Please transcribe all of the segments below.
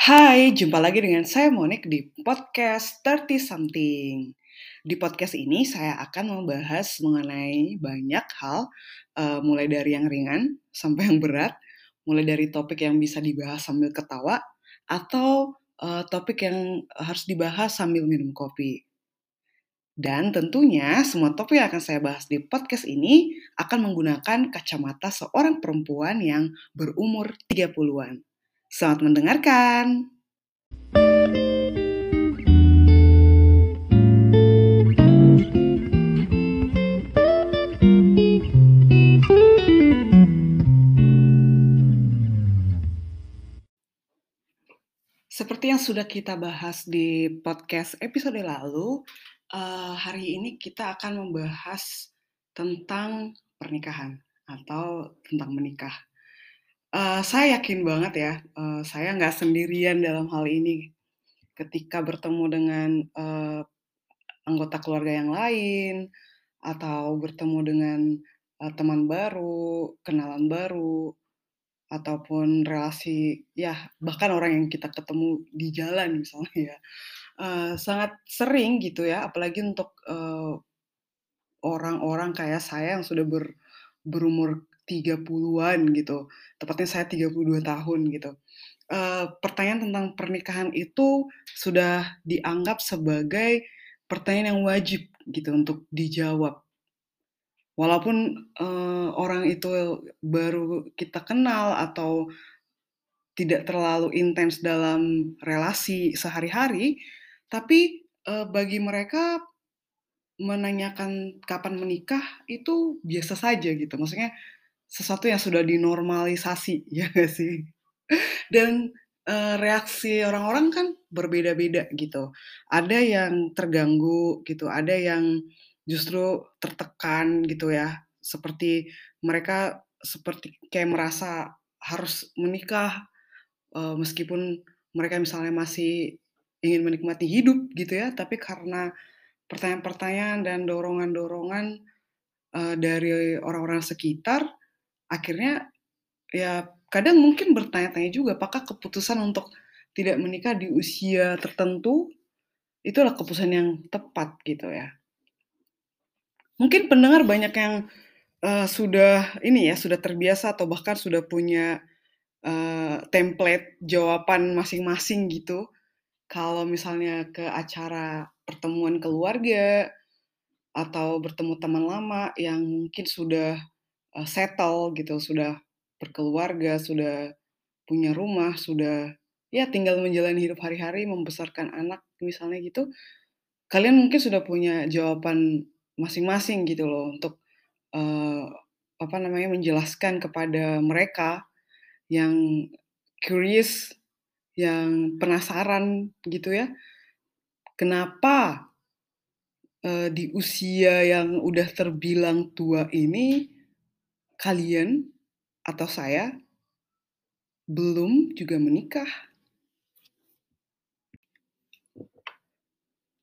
Hai, jumpa lagi dengan saya Monik di podcast 30 Something. Di podcast ini saya akan membahas mengenai banyak hal, uh, mulai dari yang ringan sampai yang berat, mulai dari topik yang bisa dibahas sambil ketawa, atau uh, topik yang harus dibahas sambil minum kopi. Dan tentunya semua topik yang akan saya bahas di podcast ini akan menggunakan kacamata seorang perempuan yang berumur 30-an. Selamat mendengarkan. Seperti yang sudah kita bahas di podcast episode lalu, uh, hari ini kita akan membahas tentang pernikahan atau tentang menikah. Uh, saya yakin banget ya, uh, saya nggak sendirian dalam hal ini. Ketika bertemu dengan uh, anggota keluarga yang lain, atau bertemu dengan uh, teman baru, kenalan baru, ataupun relasi, ya bahkan orang yang kita ketemu di jalan misalnya ya, uh, sangat sering gitu ya, apalagi untuk uh, orang-orang kayak saya yang sudah ber, berumur 30-an gitu, tepatnya saya 32 tahun gitu. Uh, pertanyaan tentang pernikahan itu sudah dianggap sebagai pertanyaan yang wajib gitu untuk dijawab. Walaupun uh, orang itu baru kita kenal atau tidak terlalu intens dalam relasi sehari-hari, tapi uh, bagi mereka menanyakan kapan menikah itu biasa saja gitu. Maksudnya sesuatu yang sudah dinormalisasi, ya nggak sih? Dan uh, reaksi orang-orang kan berbeda-beda gitu. Ada yang terganggu gitu, ada yang justru tertekan gitu ya. Seperti mereka seperti kayak merasa harus menikah uh, meskipun mereka misalnya masih ingin menikmati hidup gitu ya, tapi karena pertanyaan-pertanyaan dan dorongan-dorongan uh, dari orang-orang sekitar, akhirnya ya kadang mungkin bertanya-tanya juga apakah keputusan untuk tidak menikah di usia tertentu itulah keputusan yang tepat gitu ya. Mungkin pendengar banyak yang uh, sudah ini ya sudah terbiasa atau bahkan sudah punya uh, template jawaban masing-masing gitu. Kalau misalnya ke acara pertemuan keluarga atau bertemu teman lama yang mungkin sudah uh, settle gitu, sudah berkeluarga, sudah punya rumah, sudah ya tinggal menjalani hidup hari-hari, membesarkan anak misalnya gitu, kalian mungkin sudah punya jawaban masing-masing gitu loh untuk uh, apa namanya menjelaskan kepada mereka yang curious, yang penasaran gitu ya, kenapa uh, di usia yang udah terbilang tua ini kalian atau saya belum juga menikah.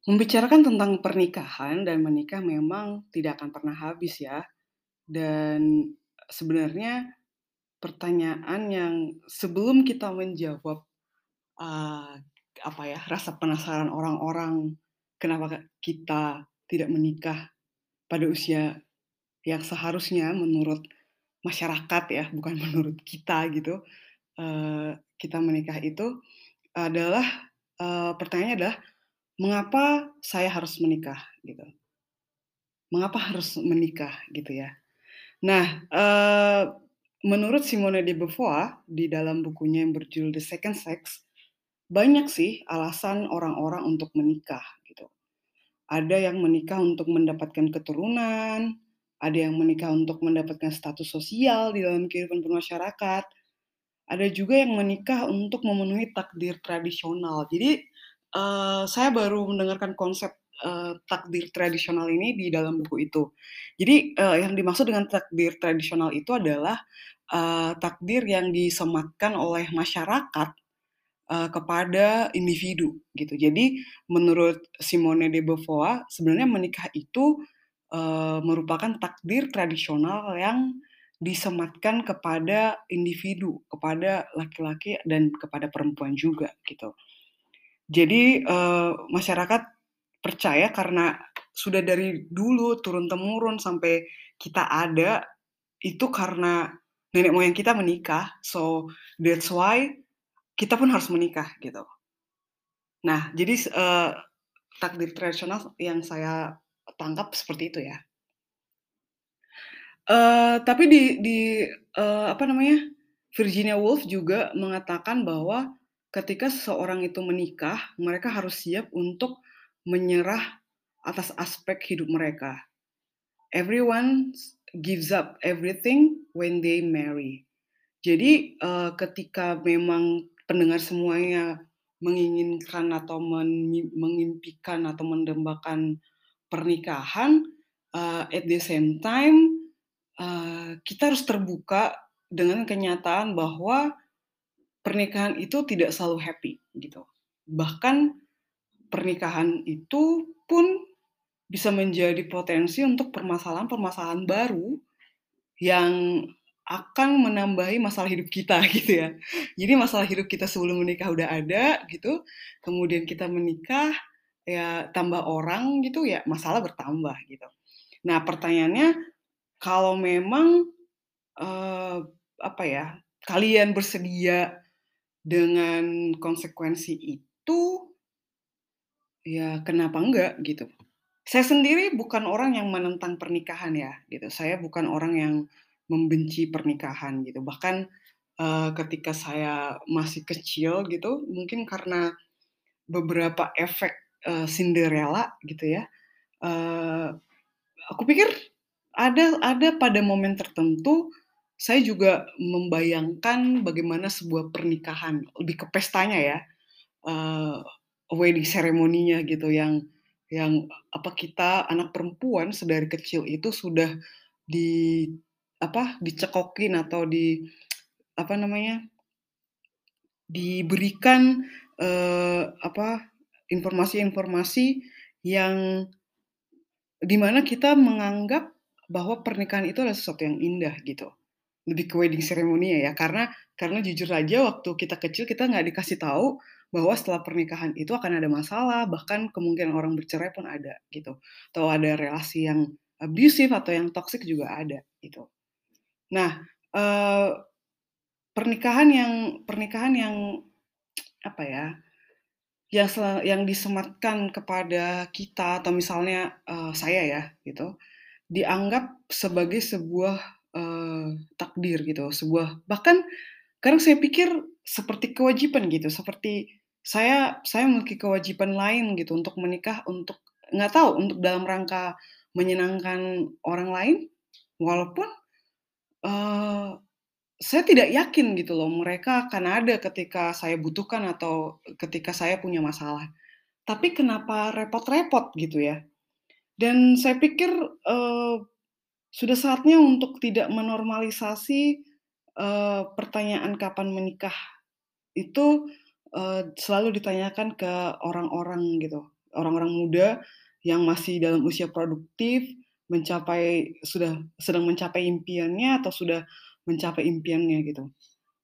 Membicarakan tentang pernikahan dan menikah memang tidak akan pernah habis ya. Dan sebenarnya pertanyaan yang sebelum kita menjawab uh, apa ya rasa penasaran orang-orang kenapa kita tidak menikah pada usia yang seharusnya menurut masyarakat ya, bukan menurut kita gitu, uh, kita menikah itu adalah uh, pertanyaannya adalah mengapa saya harus menikah gitu, mengapa harus menikah gitu ya. Nah, uh, menurut Simone de Beauvoir di dalam bukunya yang berjudul The Second Sex, banyak sih alasan orang-orang untuk menikah gitu. Ada yang menikah untuk mendapatkan keturunan, ada yang menikah untuk mendapatkan status sosial di dalam kehidupan bermasyarakat, ada juga yang menikah untuk memenuhi takdir tradisional. Jadi uh, saya baru mendengarkan konsep uh, takdir tradisional ini di dalam buku itu. Jadi uh, yang dimaksud dengan takdir tradisional itu adalah uh, takdir yang disematkan oleh masyarakat kepada individu gitu. Jadi menurut Simone de Beauvoir sebenarnya menikah itu uh, merupakan takdir tradisional yang disematkan kepada individu, kepada laki-laki dan kepada perempuan juga gitu. Jadi uh, masyarakat percaya karena sudah dari dulu turun temurun sampai kita ada itu karena nenek moyang kita menikah, so that's why kita pun harus menikah gitu. Nah, jadi uh, takdir tradisional yang saya tangkap seperti itu ya. Uh, tapi di di uh, apa namanya Virginia Woolf juga mengatakan bahwa ketika seseorang itu menikah, mereka harus siap untuk menyerah atas aspek hidup mereka. Everyone gives up everything when they marry. Jadi uh, ketika memang pendengar semuanya menginginkan atau mengimpikan atau mendambakan pernikahan, uh, at the same time uh, kita harus terbuka dengan kenyataan bahwa pernikahan itu tidak selalu happy gitu. Bahkan pernikahan itu pun bisa menjadi potensi untuk permasalahan-permasalahan baru yang akan menambahi masalah hidup kita gitu ya. Jadi masalah hidup kita sebelum menikah udah ada gitu, kemudian kita menikah ya tambah orang gitu ya masalah bertambah gitu. Nah pertanyaannya kalau memang uh, apa ya kalian bersedia dengan konsekuensi itu ya kenapa enggak gitu. Saya sendiri bukan orang yang menentang pernikahan ya gitu. Saya bukan orang yang membenci pernikahan gitu. Bahkan uh, ketika saya masih kecil gitu, mungkin karena beberapa efek uh, Cinderella gitu ya. Uh, aku pikir ada ada pada momen tertentu saya juga membayangkan bagaimana sebuah pernikahan lebih ke pestanya ya uh, wedding ceremony-nya gitu yang yang apa kita anak perempuan sedari kecil itu sudah di apa, dicekokin atau di apa namanya, diberikan, uh, apa, informasi-informasi yang di mana kita menganggap bahwa pernikahan itu adalah sesuatu yang indah gitu. Lebih ke wedding ceremony ya, karena karena jujur aja waktu kita kecil kita nggak dikasih tahu bahwa setelah pernikahan itu akan ada masalah, bahkan kemungkinan orang bercerai pun ada gitu. Atau ada relasi yang abusive atau yang toxic juga ada gitu. Nah, uh, pernikahan yang pernikahan yang apa ya, yang yang disematkan kepada kita atau misalnya, uh, saya ya gitu, dianggap sebagai sebuah, uh, takdir gitu, sebuah bahkan kadang saya pikir seperti kewajiban gitu, seperti saya saya memiliki kewajiban lain gitu untuk menikah, untuk nggak tahu, untuk dalam rangka menyenangkan orang lain, walaupun Uh, saya tidak yakin gitu loh mereka akan ada ketika saya butuhkan atau ketika saya punya masalah. Tapi kenapa repot-repot gitu ya? Dan saya pikir, uh, sudah saatnya untuk tidak menormalisasi, uh, pertanyaan kapan menikah itu, uh, selalu ditanyakan ke orang-orang gitu, orang-orang muda yang masih dalam usia produktif, mencapai sudah sedang mencapai impiannya atau sudah mencapai impiannya gitu.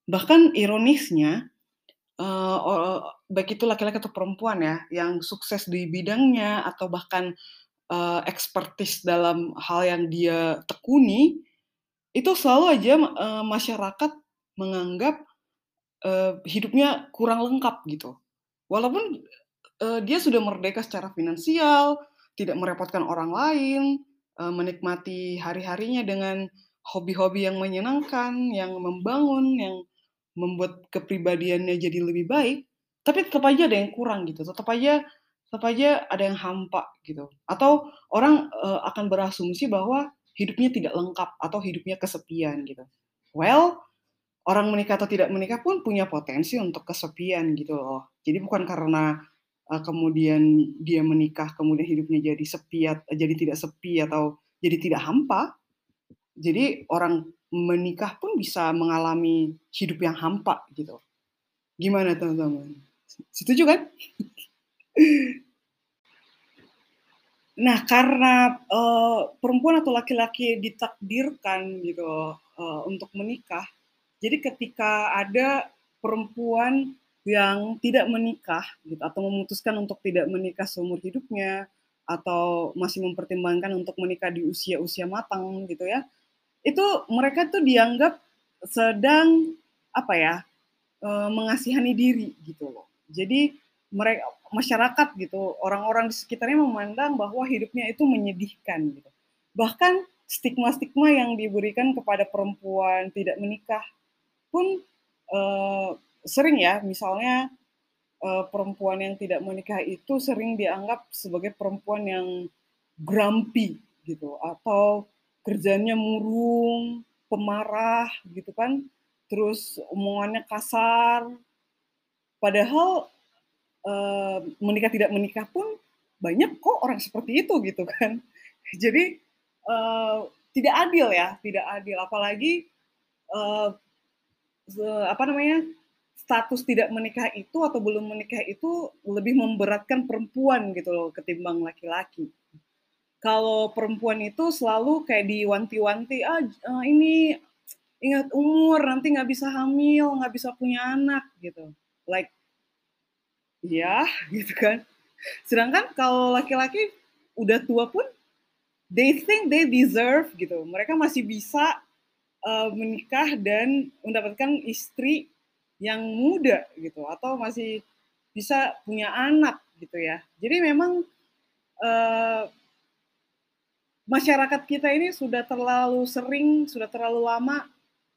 Bahkan ironisnya, uh, baik itu laki-laki atau perempuan ya, yang sukses di bidangnya atau bahkan uh, ekspertis dalam hal yang dia tekuni, itu selalu aja uh, masyarakat menganggap uh, hidupnya kurang lengkap gitu. Walaupun uh, dia sudah merdeka secara finansial, tidak merepotkan orang lain, menikmati hari-harinya dengan hobi-hobi yang menyenangkan, yang membangun, yang membuat kepribadiannya jadi lebih baik, tapi tetap aja ada yang kurang gitu, tetap aja tetap aja ada yang hampa gitu. Atau orang, uh, akan berasumsi bahwa hidupnya tidak lengkap atau hidupnya kesepian gitu. Well, orang menikah atau tidak menikah pun punya potensi untuk kesepian gitu loh. Jadi bukan karena uh, kemudian dia menikah, kemudian hidupnya jadi sepi, jadi tidak sepi atau jadi tidak hampa. Jadi orang menikah pun bisa mengalami hidup yang hampa gitu. Gimana teman-teman? Setuju kan? nah, karena uh, perempuan atau laki-laki ditakdirkan gitu uh, untuk menikah. Jadi ketika ada perempuan yang tidak menikah gitu atau memutuskan untuk tidak menikah seumur hidupnya atau masih mempertimbangkan untuk menikah di usia-usia matang gitu ya. Itu mereka tuh dianggap sedang apa ya? E, mengasihani diri gitu loh. Jadi mereka masyarakat gitu, orang-orang di sekitarnya memandang bahwa hidupnya itu menyedihkan gitu. Bahkan stigma-stigma yang diberikan kepada perempuan tidak menikah pun uh, sering ya, misalnya uh, perempuan yang tidak menikah itu sering dianggap sebagai perempuan yang grumpy gitu atau kerjanya murung, pemarah gitu kan, terus omongannya kasar. Padahal uh, menikah tidak menikah pun banyak kok orang seperti itu gitu kan. Jadi uh, tidak adil ya, tidak adil. Apalagi uh, apa namanya status tidak menikah itu atau belum menikah itu lebih memberatkan perempuan gitu loh ketimbang laki-laki. Kalau perempuan itu selalu kayak diwanti-wanti, ah uh, ini ingat umur nanti nggak bisa hamil, nggak bisa punya anak gitu. Like, ya gitu kan. Sedangkan kalau laki-laki udah tua pun, they think they deserve gitu. Mereka masih bisa uh, menikah dan mendapatkan istri yang muda gitu atau masih bisa punya anak gitu ya. Jadi memang uh, masyarakat kita ini sudah terlalu sering, sudah terlalu lama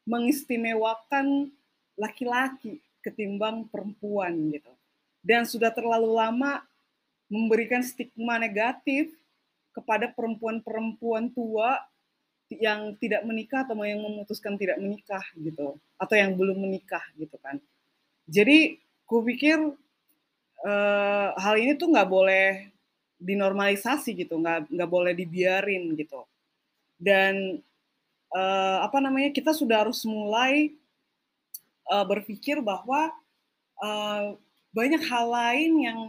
mengistimewakan laki-laki ketimbang perempuan gitu. Dan sudah terlalu lama memberikan stigma negatif kepada perempuan-perempuan tua yang tidak menikah atau yang memutuskan tidak menikah gitu atau yang belum menikah gitu kan jadi ku pikir uh, hal ini tuh nggak boleh dinormalisasi gitu nggak nggak boleh dibiarin gitu dan uh, apa namanya kita sudah harus mulai uh, berpikir bahwa uh, banyak hal lain yang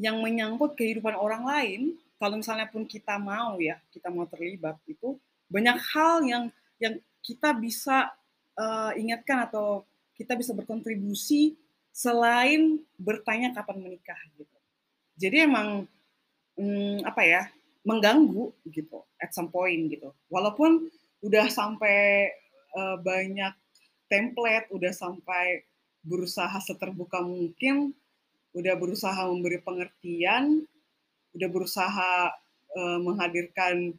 yang menyangkut kehidupan orang lain kalau misalnya pun kita mau ya kita mau terlibat itu banyak hal yang yang kita bisa uh, ingatkan atau kita bisa berkontribusi selain bertanya kapan menikah gitu. Jadi emang hmm, apa ya mengganggu gitu at some point gitu. Walaupun udah sampai uh, banyak template, udah sampai berusaha seterbuka mungkin, udah berusaha memberi pengertian, udah berusaha uh, menghadirkan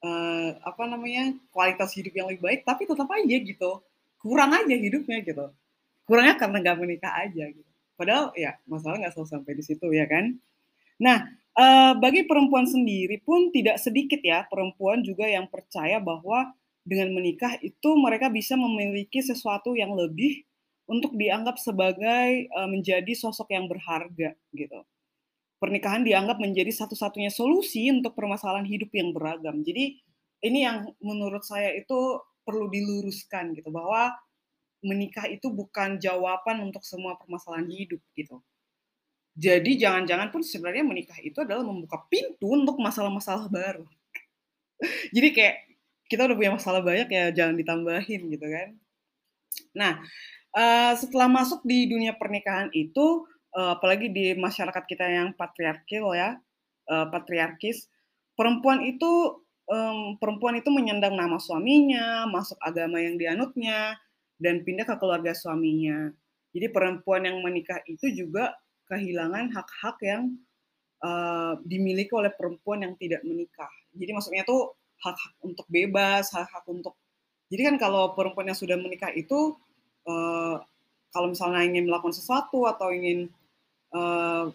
uh, apa namanya kualitas hidup yang lebih baik tapi tetap aja gitu kurang aja hidupnya gitu. Kurangnya karena nggak menikah aja gitu. Padahal ya masalah nggak selalu sampai di situ ya kan? Nah uh, bagi perempuan sendiri pun tidak sedikit ya perempuan juga yang percaya bahwa dengan menikah itu mereka bisa memiliki sesuatu yang lebih untuk dianggap sebagai uh, menjadi sosok yang berharga gitu pernikahan dianggap menjadi satu-satunya solusi untuk permasalahan hidup yang beragam. Jadi ini yang menurut saya itu perlu diluruskan gitu bahwa menikah itu bukan jawaban untuk semua permasalahan hidup gitu. Jadi jangan-jangan pun sebenarnya menikah itu adalah membuka pintu untuk masalah-masalah baru. Jadi kayak kita udah punya masalah banyak ya jangan ditambahin gitu kan. Nah, uh, setelah masuk di dunia pernikahan itu uh, apalagi di masyarakat kita yang patriarkil ya, uh, patriarkis, perempuan itu perempuan itu menyandang nama suaminya, masuk agama yang dianutnya, dan pindah ke keluarga suaminya. Jadi perempuan yang menikah itu juga kehilangan hak-hak yang uh, dimiliki oleh perempuan yang tidak menikah. Jadi maksudnya tuh hak-hak untuk bebas, hak-hak untuk jadi kan kalau perempuan yang sudah menikah itu uh, kalau misalnya ingin melakukan sesuatu atau ingin uh,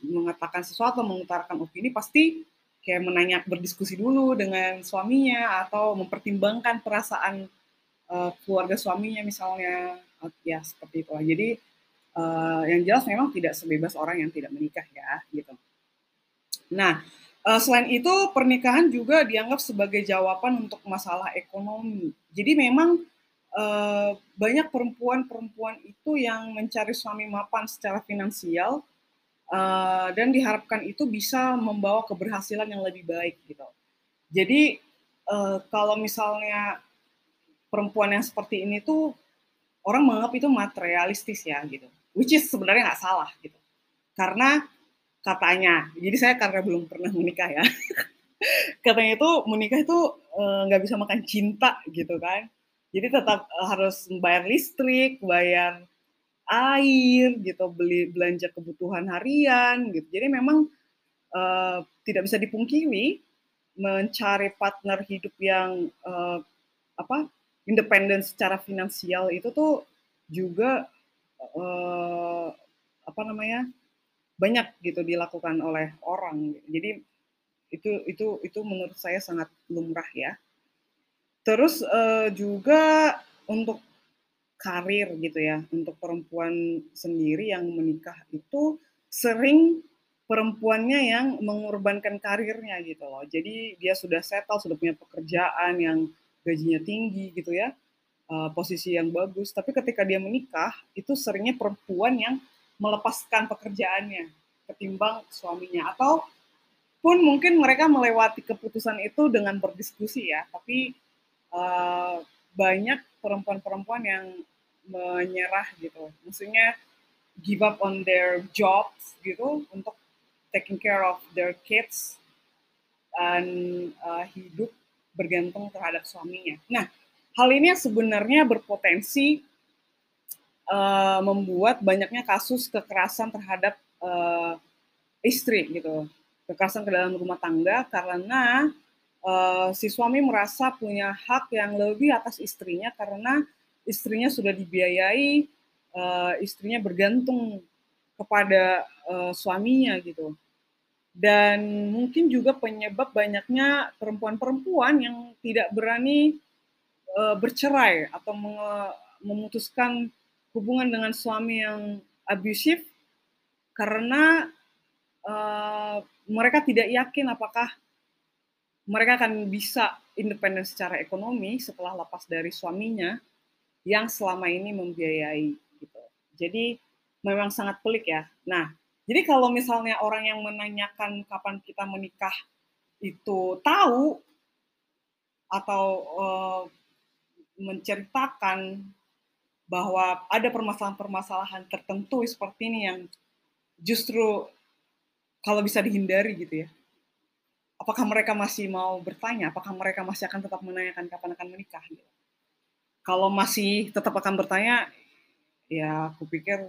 mengatakan sesuatu, mengutarakan opini, pasti kayak menanya, berdiskusi dulu dengan suaminya atau mempertimbangkan perasaan uh, keluarga suaminya misalnya, ya seperti itu. Jadi uh, yang jelas memang tidak sebebas orang yang tidak menikah ya, gitu. Nah, uh, selain itu pernikahan juga dianggap sebagai jawaban untuk masalah ekonomi. Jadi memang uh, banyak perempuan-perempuan itu yang mencari suami mapan secara finansial uh, dan diharapkan itu bisa membawa keberhasilan yang lebih baik gitu. Jadi uh, kalau misalnya perempuan yang seperti ini tuh orang menganggap itu materialistis ya gitu. Which is sebenarnya nggak salah gitu. Karena katanya, jadi saya karena belum pernah menikah ya, katanya itu menikah itu eh, nggak uh, bisa makan cinta gitu kan. Jadi tetap uh, harus bayar listrik, bayar air gitu, beli belanja kebutuhan harian gitu. Jadi memang uh, tidak bisa dipungkiri mencari partner hidup yang uh, apa independen secara finansial itu tuh juga uh, apa namanya banyak gitu dilakukan oleh orang. Jadi itu itu itu menurut saya sangat lumrah ya. Terus uh, juga untuk karir gitu ya, untuk perempuan sendiri yang menikah itu sering perempuannya yang mengorbankan karirnya gitu loh. Jadi dia sudah settle, sudah punya pekerjaan yang gajinya tinggi gitu ya, uh, posisi yang bagus. Tapi ketika dia menikah, itu seringnya perempuan yang melepaskan pekerjaannya ketimbang suaminya. Atau pun mungkin mereka melewati keputusan itu dengan berdiskusi ya. Tapi uh, banyak perempuan-perempuan yang menyerah gitu. Maksudnya give up on their jobs gitu untuk taking care of their kids dan uh, hidup bergantung terhadap suaminya. Nah, hal ini sebenarnya berpotensi uh, membuat banyaknya kasus kekerasan terhadap uh, istri gitu, kekerasan ke dalam rumah tangga karena uh, si suami merasa punya hak yang lebih atas istrinya karena istrinya sudah dibiayai, uh, istrinya bergantung kepada uh, suaminya gitu. Dan mungkin juga penyebab banyaknya perempuan-perempuan yang tidak berani uh, bercerai atau memutuskan hubungan dengan suami yang abusif karena uh, mereka tidak yakin apakah mereka akan bisa independen secara ekonomi setelah lepas dari suaminya yang selama ini membiayai gitu. Jadi memang sangat pelik ya. Nah, jadi kalau misalnya orang yang menanyakan kapan kita menikah itu tahu atau uh, menceritakan bahwa ada permasalahan-permasalahan tertentu seperti ini yang justru kalau bisa dihindari gitu ya. Apakah mereka masih mau bertanya? Apakah mereka masih akan tetap menanyakan kapan akan menikah? Gitu. Kalau masih tetap akan bertanya, ya aku pikir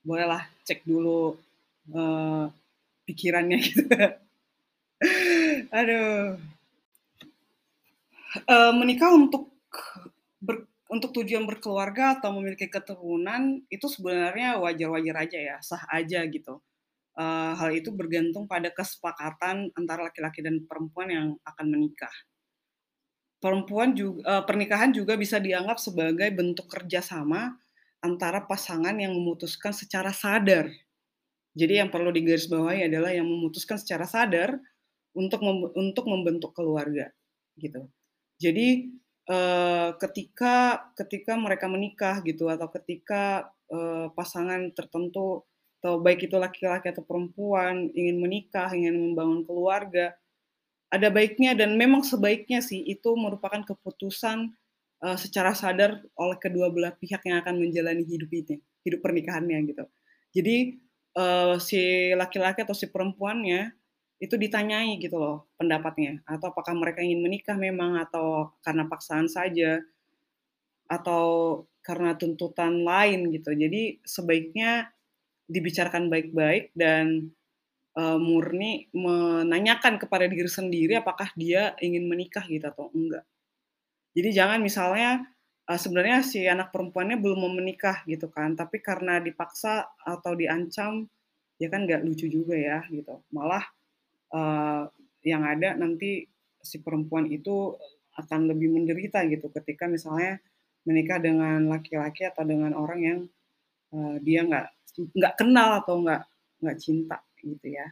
bolehlah cek dulu uh, pikirannya gitu. Aduh. Uh, menikah untuk ber, untuk tujuan berkeluarga atau memiliki keturunan itu sebenarnya wajar-wajar aja ya, sah aja gitu. Uh, hal itu bergantung pada kesepakatan antara laki-laki dan perempuan yang akan menikah. Perempuan juga uh, pernikahan juga bisa dianggap sebagai bentuk kerjasama antara pasangan yang memutuskan secara sadar. Jadi yang perlu digarisbawahi adalah yang memutuskan secara sadar untuk mem untuk membentuk keluarga, gitu. Jadi uh, ketika ketika mereka menikah gitu atau ketika uh, pasangan tertentu atau baik itu laki-laki atau perempuan ingin menikah, ingin membangun keluarga, ada baiknya dan memang sebaiknya sih itu merupakan keputusan uh, secara sadar oleh kedua belah pihak yang akan menjalani hidup ini, hidup pernikahannya gitu. Jadi uh, si laki-laki atau si perempuannya itu ditanyai gitu loh pendapatnya atau apakah mereka ingin menikah memang atau karena paksaan saja atau karena tuntutan lain gitu. Jadi sebaiknya dibicarakan baik-baik dan uh, murni menanyakan kepada diri sendiri apakah dia ingin menikah gitu atau enggak. Jadi jangan misalnya uh, sebenarnya si anak perempuannya belum mau menikah gitu kan, tapi karena dipaksa atau diancam ya kan nggak lucu juga ya gitu. Malah uh, yang ada nanti si perempuan itu akan lebih menderita gitu ketika misalnya menikah dengan laki-laki atau dengan orang yang uh, dia nggak nggak kenal atau nggak nggak cinta gitu ya.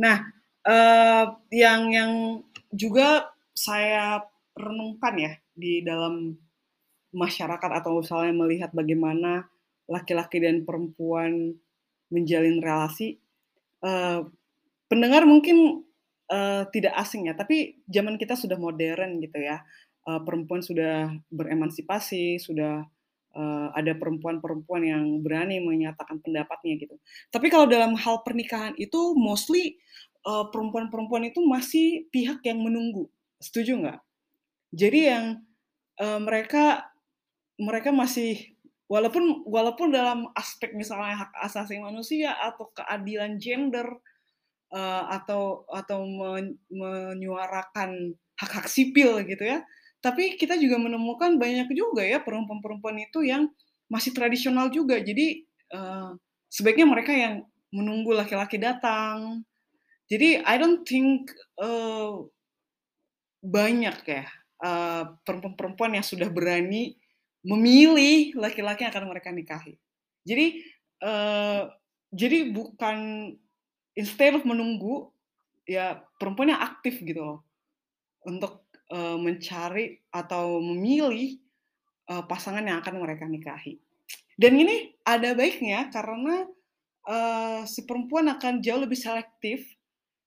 Nah, uh, yang yang juga saya renungkan ya di dalam masyarakat atau misalnya melihat bagaimana laki-laki dan perempuan menjalin relasi, uh, pendengar mungkin uh, tidak asing ya, tapi zaman kita sudah modern gitu ya. uh, perempuan sudah beremansipasi, sudah uh, ada perempuan-perempuan yang berani menyatakan pendapatnya gitu. Tapi kalau dalam hal pernikahan itu mostly uh, perempuan-perempuan itu masih pihak yang menunggu. Setuju nggak? Jadi yang uh, mereka mereka masih walaupun walaupun dalam aspek misalnya hak asasi manusia atau keadilan gender uh, atau atau men, menyuarakan hak-hak sipil gitu ya tapi kita juga menemukan banyak juga ya perempuan-perempuan itu yang masih tradisional juga. Jadi uh, sebaiknya mereka yang menunggu laki-laki datang. Jadi I don't think uh, banyak ya uh, perempuan-perempuan yang sudah berani memilih laki-laki yang akan mereka nikahi. Jadi uh, jadi bukan instead of menunggu ya perempuan yang aktif gitu loh untuk uh, mencari atau memilih uh, pasangan yang akan mereka nikahi. Dan ini ada baiknya karena uh, si perempuan akan jauh lebih selektif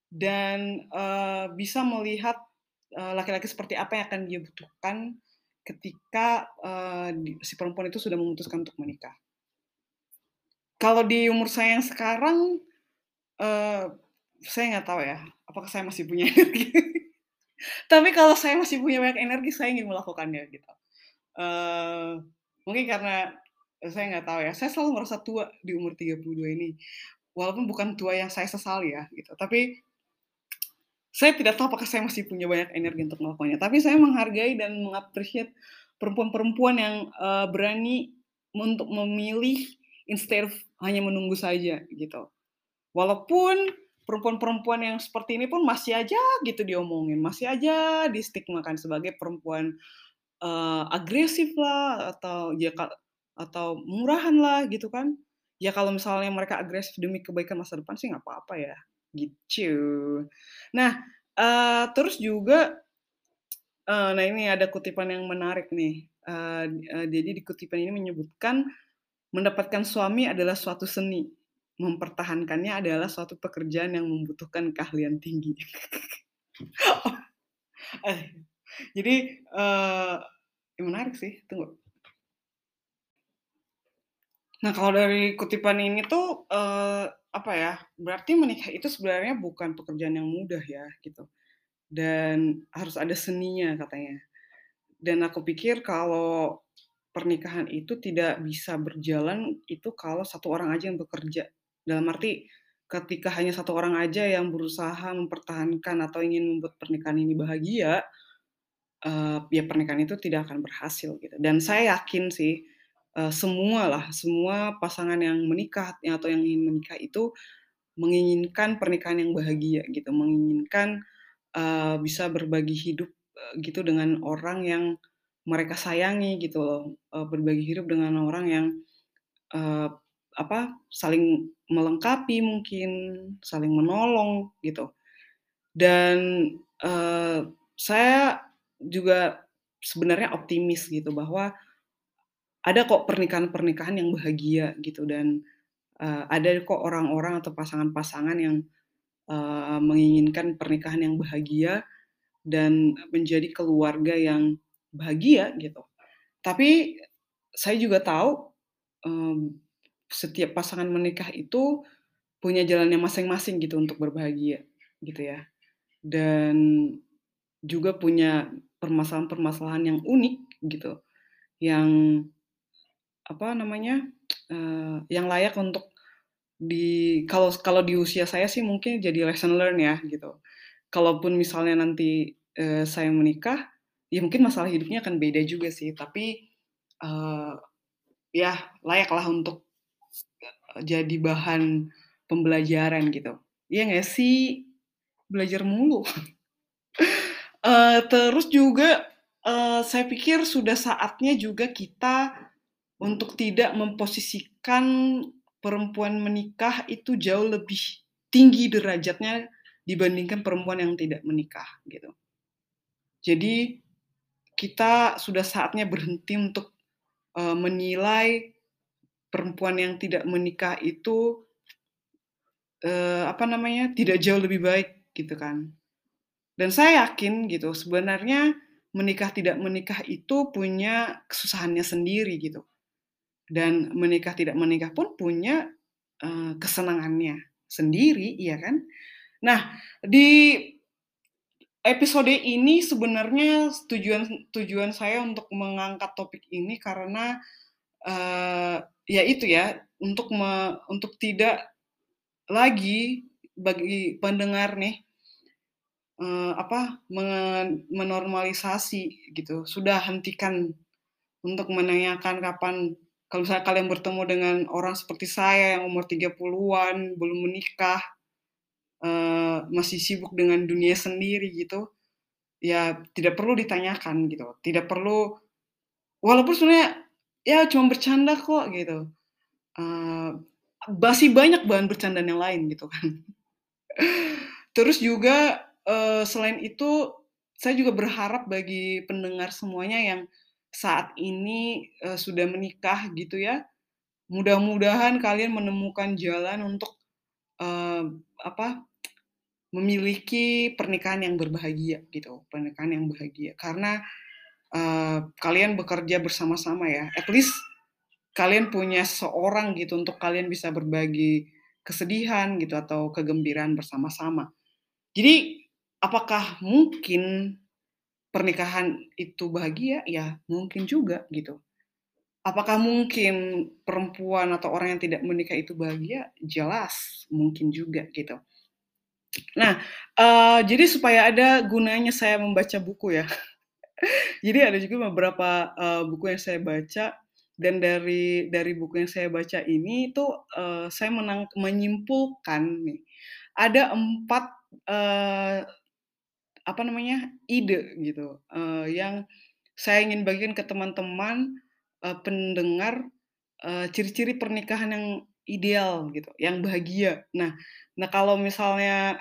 dan uh, bisa melihat laki-laki uh, seperti apa yang akan dia butuhkan ketika uh, si perempuan itu sudah memutuskan untuk menikah. Kalau di umur saya yang sekarang, uh, saya nggak tahu ya, apakah saya masih punya energi tapi kalau saya masih punya banyak energi, saya ingin melakukannya gitu. Uh, mungkin karena saya nggak tahu ya, saya selalu merasa tua di umur 32 ini. Walaupun bukan tua yang saya sesali ya gitu, tapi saya tidak tahu apakah saya masih punya banyak energi untuk melakukannya. Tapi saya menghargai dan mengapresiasi perempuan-perempuan yang uh, berani untuk memilih instead of hanya menunggu saja gitu. Walaupun perempuan-perempuan yang seperti ini pun masih aja gitu diomongin, masih aja distigmakan sebagai perempuan uh, agresif lah atau ya atau murahan lah gitu kan. Ya kalau misalnya mereka agresif demi kebaikan masa depan sih nggak apa-apa ya, gitu. Nah, uh, terus juga uh, nah ini ada kutipan yang menarik nih. Uh, uh, jadi di kutipan ini menyebutkan mendapatkan suami adalah suatu seni mempertahankannya adalah suatu pekerjaan yang membutuhkan keahlian tinggi. eh, jadi uh, menarik sih, tunggu. Nah kalau dari kutipan ini tuh uh, apa ya? Berarti menikah itu sebenarnya bukan pekerjaan yang mudah ya gitu. Dan harus ada seninya katanya. Dan aku pikir kalau pernikahan itu tidak bisa berjalan itu kalau satu orang aja yang bekerja dalam arti ketika hanya satu orang aja yang berusaha mempertahankan atau ingin membuat pernikahan ini bahagia, uh, ya pernikahan itu tidak akan berhasil gitu. Dan saya yakin sih uh, semua lah, semua pasangan yang menikah atau yang ingin menikah itu menginginkan pernikahan yang bahagia gitu, menginginkan uh, bisa berbagi hidup uh, gitu dengan orang yang mereka sayangi gitu loh, uh, berbagi hidup dengan orang yang uh, apa saling melengkapi mungkin saling menolong gitu dan uh, saya juga sebenarnya optimis gitu bahwa ada kok pernikahan-pernikahan yang bahagia gitu dan uh, ada kok orang-orang atau pasangan-pasangan yang uh, menginginkan pernikahan yang bahagia dan menjadi keluarga yang bahagia gitu. Tapi saya juga tahu um, setiap pasangan menikah itu punya jalannya masing-masing gitu untuk berbahagia gitu ya. Dan juga punya permasalahan-permasalahan yang unik gitu. Yang apa namanya? Uh, yang layak untuk di kalau kalau di usia saya sih mungkin jadi lesson learn ya gitu. Kalaupun misalnya nanti uh, saya menikah, ya mungkin masalah hidupnya akan beda juga sih. Tapi uh, ya layaklah untuk jadi bahan pembelajaran gitu. Iya nggak sih? Belajar mulu. uh, terus juga uh, saya pikir sudah saatnya juga kita untuk tidak memposisikan perempuan menikah itu jauh lebih tinggi derajatnya dibandingkan perempuan yang tidak menikah gitu. Jadi kita sudah saatnya berhenti untuk uh, menilai perempuan yang tidak menikah itu uh, apa namanya tidak jauh lebih baik gitu kan dan saya yakin gitu sebenarnya menikah tidak menikah itu punya kesusahannya sendiri gitu. Dan menikah tidak menikah pun punya, eee, kesenangannya sendiri, iya kan? Nah, di episode ini sebenarnya tujuan tujuan saya untuk mengangkat topik ini karena, eee, ya itu ya, untuk me untuk tidak lagi bagi pendengar nih, eee, apa, men menormalisasi gitu, sudah hentikan untuk menanyakan kapan kalau misalnya kalian bertemu dengan orang seperti saya yang umur 30-an, belum menikah, eee, masih sibuk dengan dunia sendiri gitu, ya tidak perlu ditanyakan gitu, tidak perlu walaupun sebenarnya ya cuma bercanda kok gitu, eee, masih banyak bahan bercandaan yang lain gitu kan. Terus juga, eee, selain itu saya juga berharap bagi pendengar semuanya yang saat ini, eee, sudah menikah gitu ya, mudah-mudahan kalian menemukan jalan untuk, eee, apa, memiliki pernikahan yang berbahagia gitu, pernikahan yang bahagia. Karena, eee, kalian bekerja bersama-sama ya, at least kalian punya seseorang gitu untuk kalian bisa berbagi kesedihan gitu atau kegembiraan bersama-sama. Jadi, apakah mungkin pernikahan itu bahagia? Ya, mungkin juga gitu. Apakah mungkin perempuan atau orang yang tidak menikah itu bahagia? Jelas, mungkin juga gitu. Nah, eee, jadi supaya ada gunanya saya membaca buku ya. Jadi ada juga beberapa, eee, buku yang saya baca dan dari dari buku yang saya baca ini tuh, eee, saya menang menyimpulkan nih, ada 4 eee, apa namanya, ide gitu, eee, yang saya ingin bagikan ke teman-teman, eee, pendengar, eee, ciri-ciri pernikahan yang ideal gitu, yang bahagia. Nah nah kalau misalnya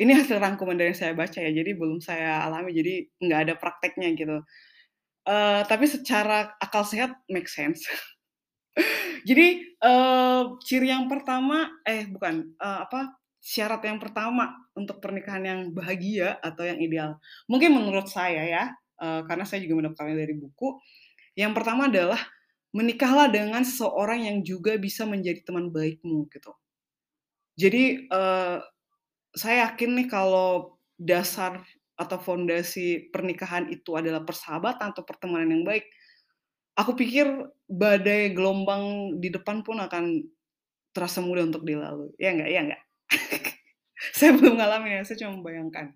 ini hasil rangkuman dari yang saya baca ya, jadi belum saya alami, jadi nggak ada prakteknya gitu. Eee, tapi secara akal sehat make sense. Jadi, eee, ciri yang pertama eh bukan, eee, apa, syarat yang pertama untuk pernikahan yang bahagia atau yang ideal, mungkin menurut saya ya, eee, karena saya juga mendapatkannya dari buku, yang pertama adalah menikahlah dengan seseorang yang juga bisa menjadi teman baikmu gitu. Jadi, eee, saya yakin nih kalau dasar atau fondasi pernikahan itu adalah persahabatan atau pertemanan yang baik, aku pikir badai gelombang di depan pun akan terasa mudah untuk dilalui. Iya nggak iya nggak? Saya belum ngalamin ya, saya cuma membayangkan.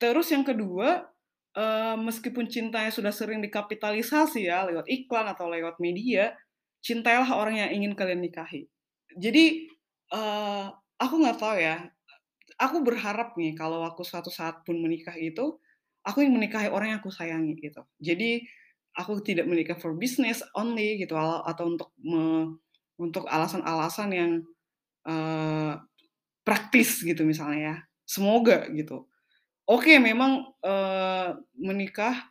Terus yang kedua, eee, meskipun cintanya sudah sering dikapitalisasi ya lewat iklan atau lewat media, cintailah orang yang ingin kalian nikahi. Jadi, eee, aku nggak tahu ya, aku berharap nih kalau aku suatu saat pun menikah itu, aku ingin menikahi orang yang aku sayangi gitu. Jadi, aku tidak menikah for business only gitu atau untuk me untuk alasan-alasan yang, eee, praktis gitu misalnya ya, semoga gitu. Oke memang, eee, menikah,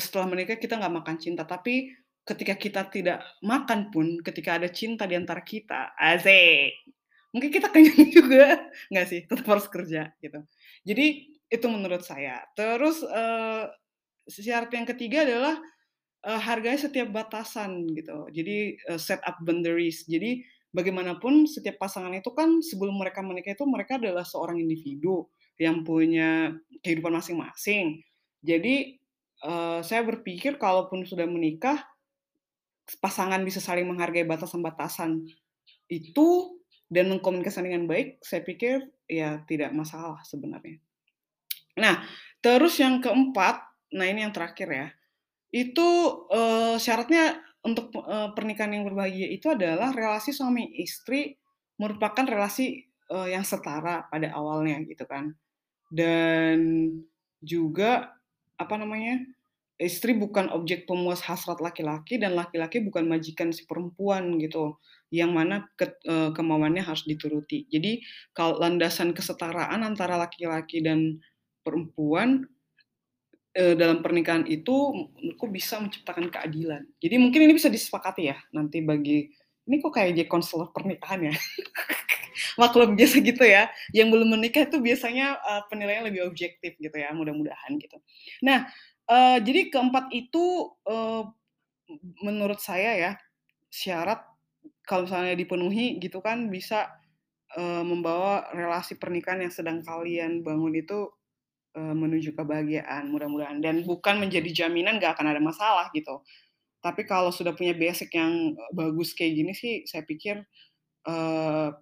setelah menikah kita nggak makan cinta, tapi ketika kita tidak makan pun, ketika ada cinta di antara kita, asik, mungkin kita kenyang juga, nggak sih, tetap harus kerja gitu. Jadi itu menurut saya. Terus, eee, syarat yang ketiga adalah, eee, hargai setiap batasan gitu. Jadi, eee, set up boundaries. Jadi bagaimanapun setiap pasangan itu kan sebelum mereka menikah itu mereka adalah seorang individu yang punya kehidupan masing-masing. Jadi, eee, saya berpikir kalaupun sudah menikah, pasangan bisa saling menghargai batasan-batasan itu dan mengkomunikasikan dengan baik, saya pikir ya tidak masalah sebenarnya. Nah, terus yang keempat, nah ini yang terakhir ya, itu, eee, syaratnya untuk, eee, pernikahan yang berbahagia itu adalah relasi suami istri merupakan relasi, eee, yang setara pada awalnya gitu kan. Dan juga, apa namanya, istri bukan objek pemuas hasrat laki-laki dan laki-laki bukan majikan si perempuan gitu, yang mana ket eee, kemauannya harus dituruti. Jadi kalau landasan kesetaraan antara laki-laki dan perempuan, eee, dalam pernikahan itu menurutku bisa menciptakan keadilan. Jadi mungkin ini bisa disepakati ya nanti bagi ini kok kayak jadi konselor pernikahan ya. maklum biasa gitu ya. Yang belum menikah itu biasanya uh, penilaian lebih objektif gitu ya, mudah-mudahan gitu. Nah, uh, jadi keempat itu uh, menurut saya ya syarat kalau misalnya dipenuhi gitu kan bisa uh, membawa relasi pernikahan yang sedang kalian bangun itu uh, menuju kebahagiaan mudah-mudahan dan bukan menjadi jaminan gak akan ada masalah gitu. Tapi kalau sudah punya basic yang bagus kayak gini sih, saya pikir uh,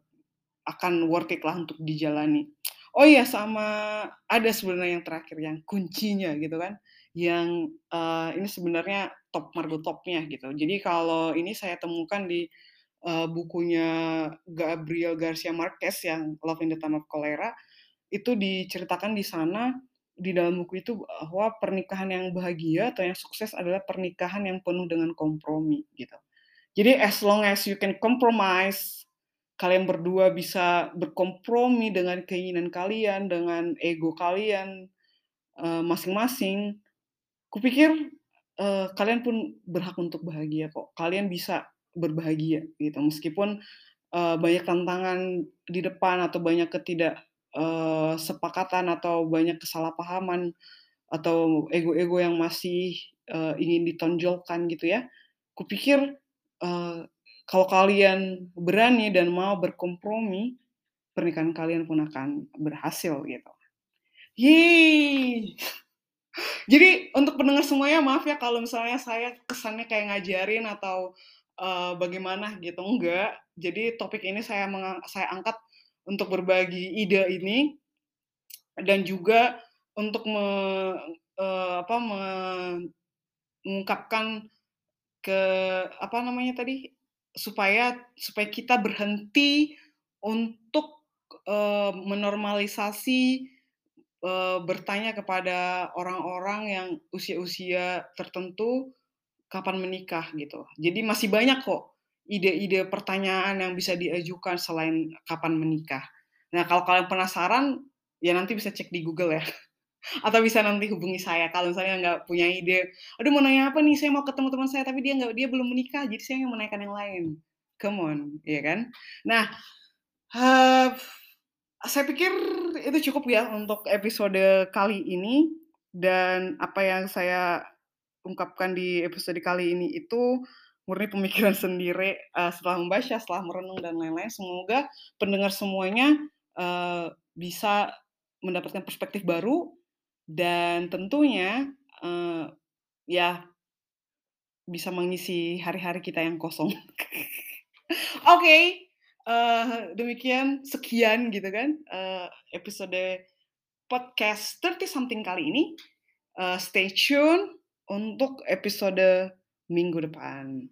akan worth it lah untuk dijalani. Oh iya, sama ada sebenarnya yang terakhir yang kuncinya gitu kan, yang uh, ini sebenarnya top marble topnya gitu. Jadi kalau ini saya temukan di uh, bukunya Gabriel Garcia Marquez yang Love in the Time of Cholera, itu diceritakan di sana di dalam buku itu bahwa pernikahan yang bahagia atau yang sukses adalah pernikahan yang penuh dengan kompromi gitu. Jadi as long as you can compromise, kalian berdua bisa berkompromi dengan keinginan kalian, dengan ego kalian uh, masing-masing, kupikir uh, kalian pun berhak untuk bahagia kok. Kalian bisa berbahagia gitu meskipun uh, banyak tantangan di depan atau banyak ketidak uh, sepakatan atau banyak kesalahpahaman atau ego-ego yang masih uh, ingin ditonjolkan gitu ya. Kupikir uh, kalau kalian berani dan mau berkompromi, pernikahan kalian pun akan berhasil gitu. Yeay! Jadi untuk pendengar semuanya maaf ya kalau misalnya saya kesannya kayak ngajarin atau uh, bagaimana gitu enggak. Jadi topik ini saya saya angkat untuk berbagi ide ini dan juga untuk me, uh, apa, mengungkapkan ke apa namanya tadi supaya supaya kita berhenti untuk uh, menormalisasi uh, bertanya kepada orang-orang yang usia-usia tertentu kapan menikah gitu. Jadi masih banyak kok ide-ide pertanyaan yang bisa diajukan selain kapan menikah. Nah, kalau kalian penasaran, ya nanti bisa cek di Google ya. Atau bisa nanti hubungi saya kalau misalnya nggak punya ide, aduh mau nanya apa nih, saya mau ketemu teman saya tapi dia nggak dia belum menikah, jadi saya mau menanyakan yang lain. Come on, ya kan? Nah, uh, saya pikir itu cukup ya untuk episode kali ini dan apa yang saya ungkapkan di episode kali ini itu murni pemikiran sendiri uh, setelah membaca, setelah merenung dan lain-lain. Semoga pendengar semuanya uh, bisa mendapatkan perspektif baru dan tentunya uh, ya bisa mengisi hari-hari kita yang kosong. Oke, okay, uh, demikian sekian gitu kan uh, episode podcast 30 something kali ini. Uh, stay tune untuk episode minggu depan.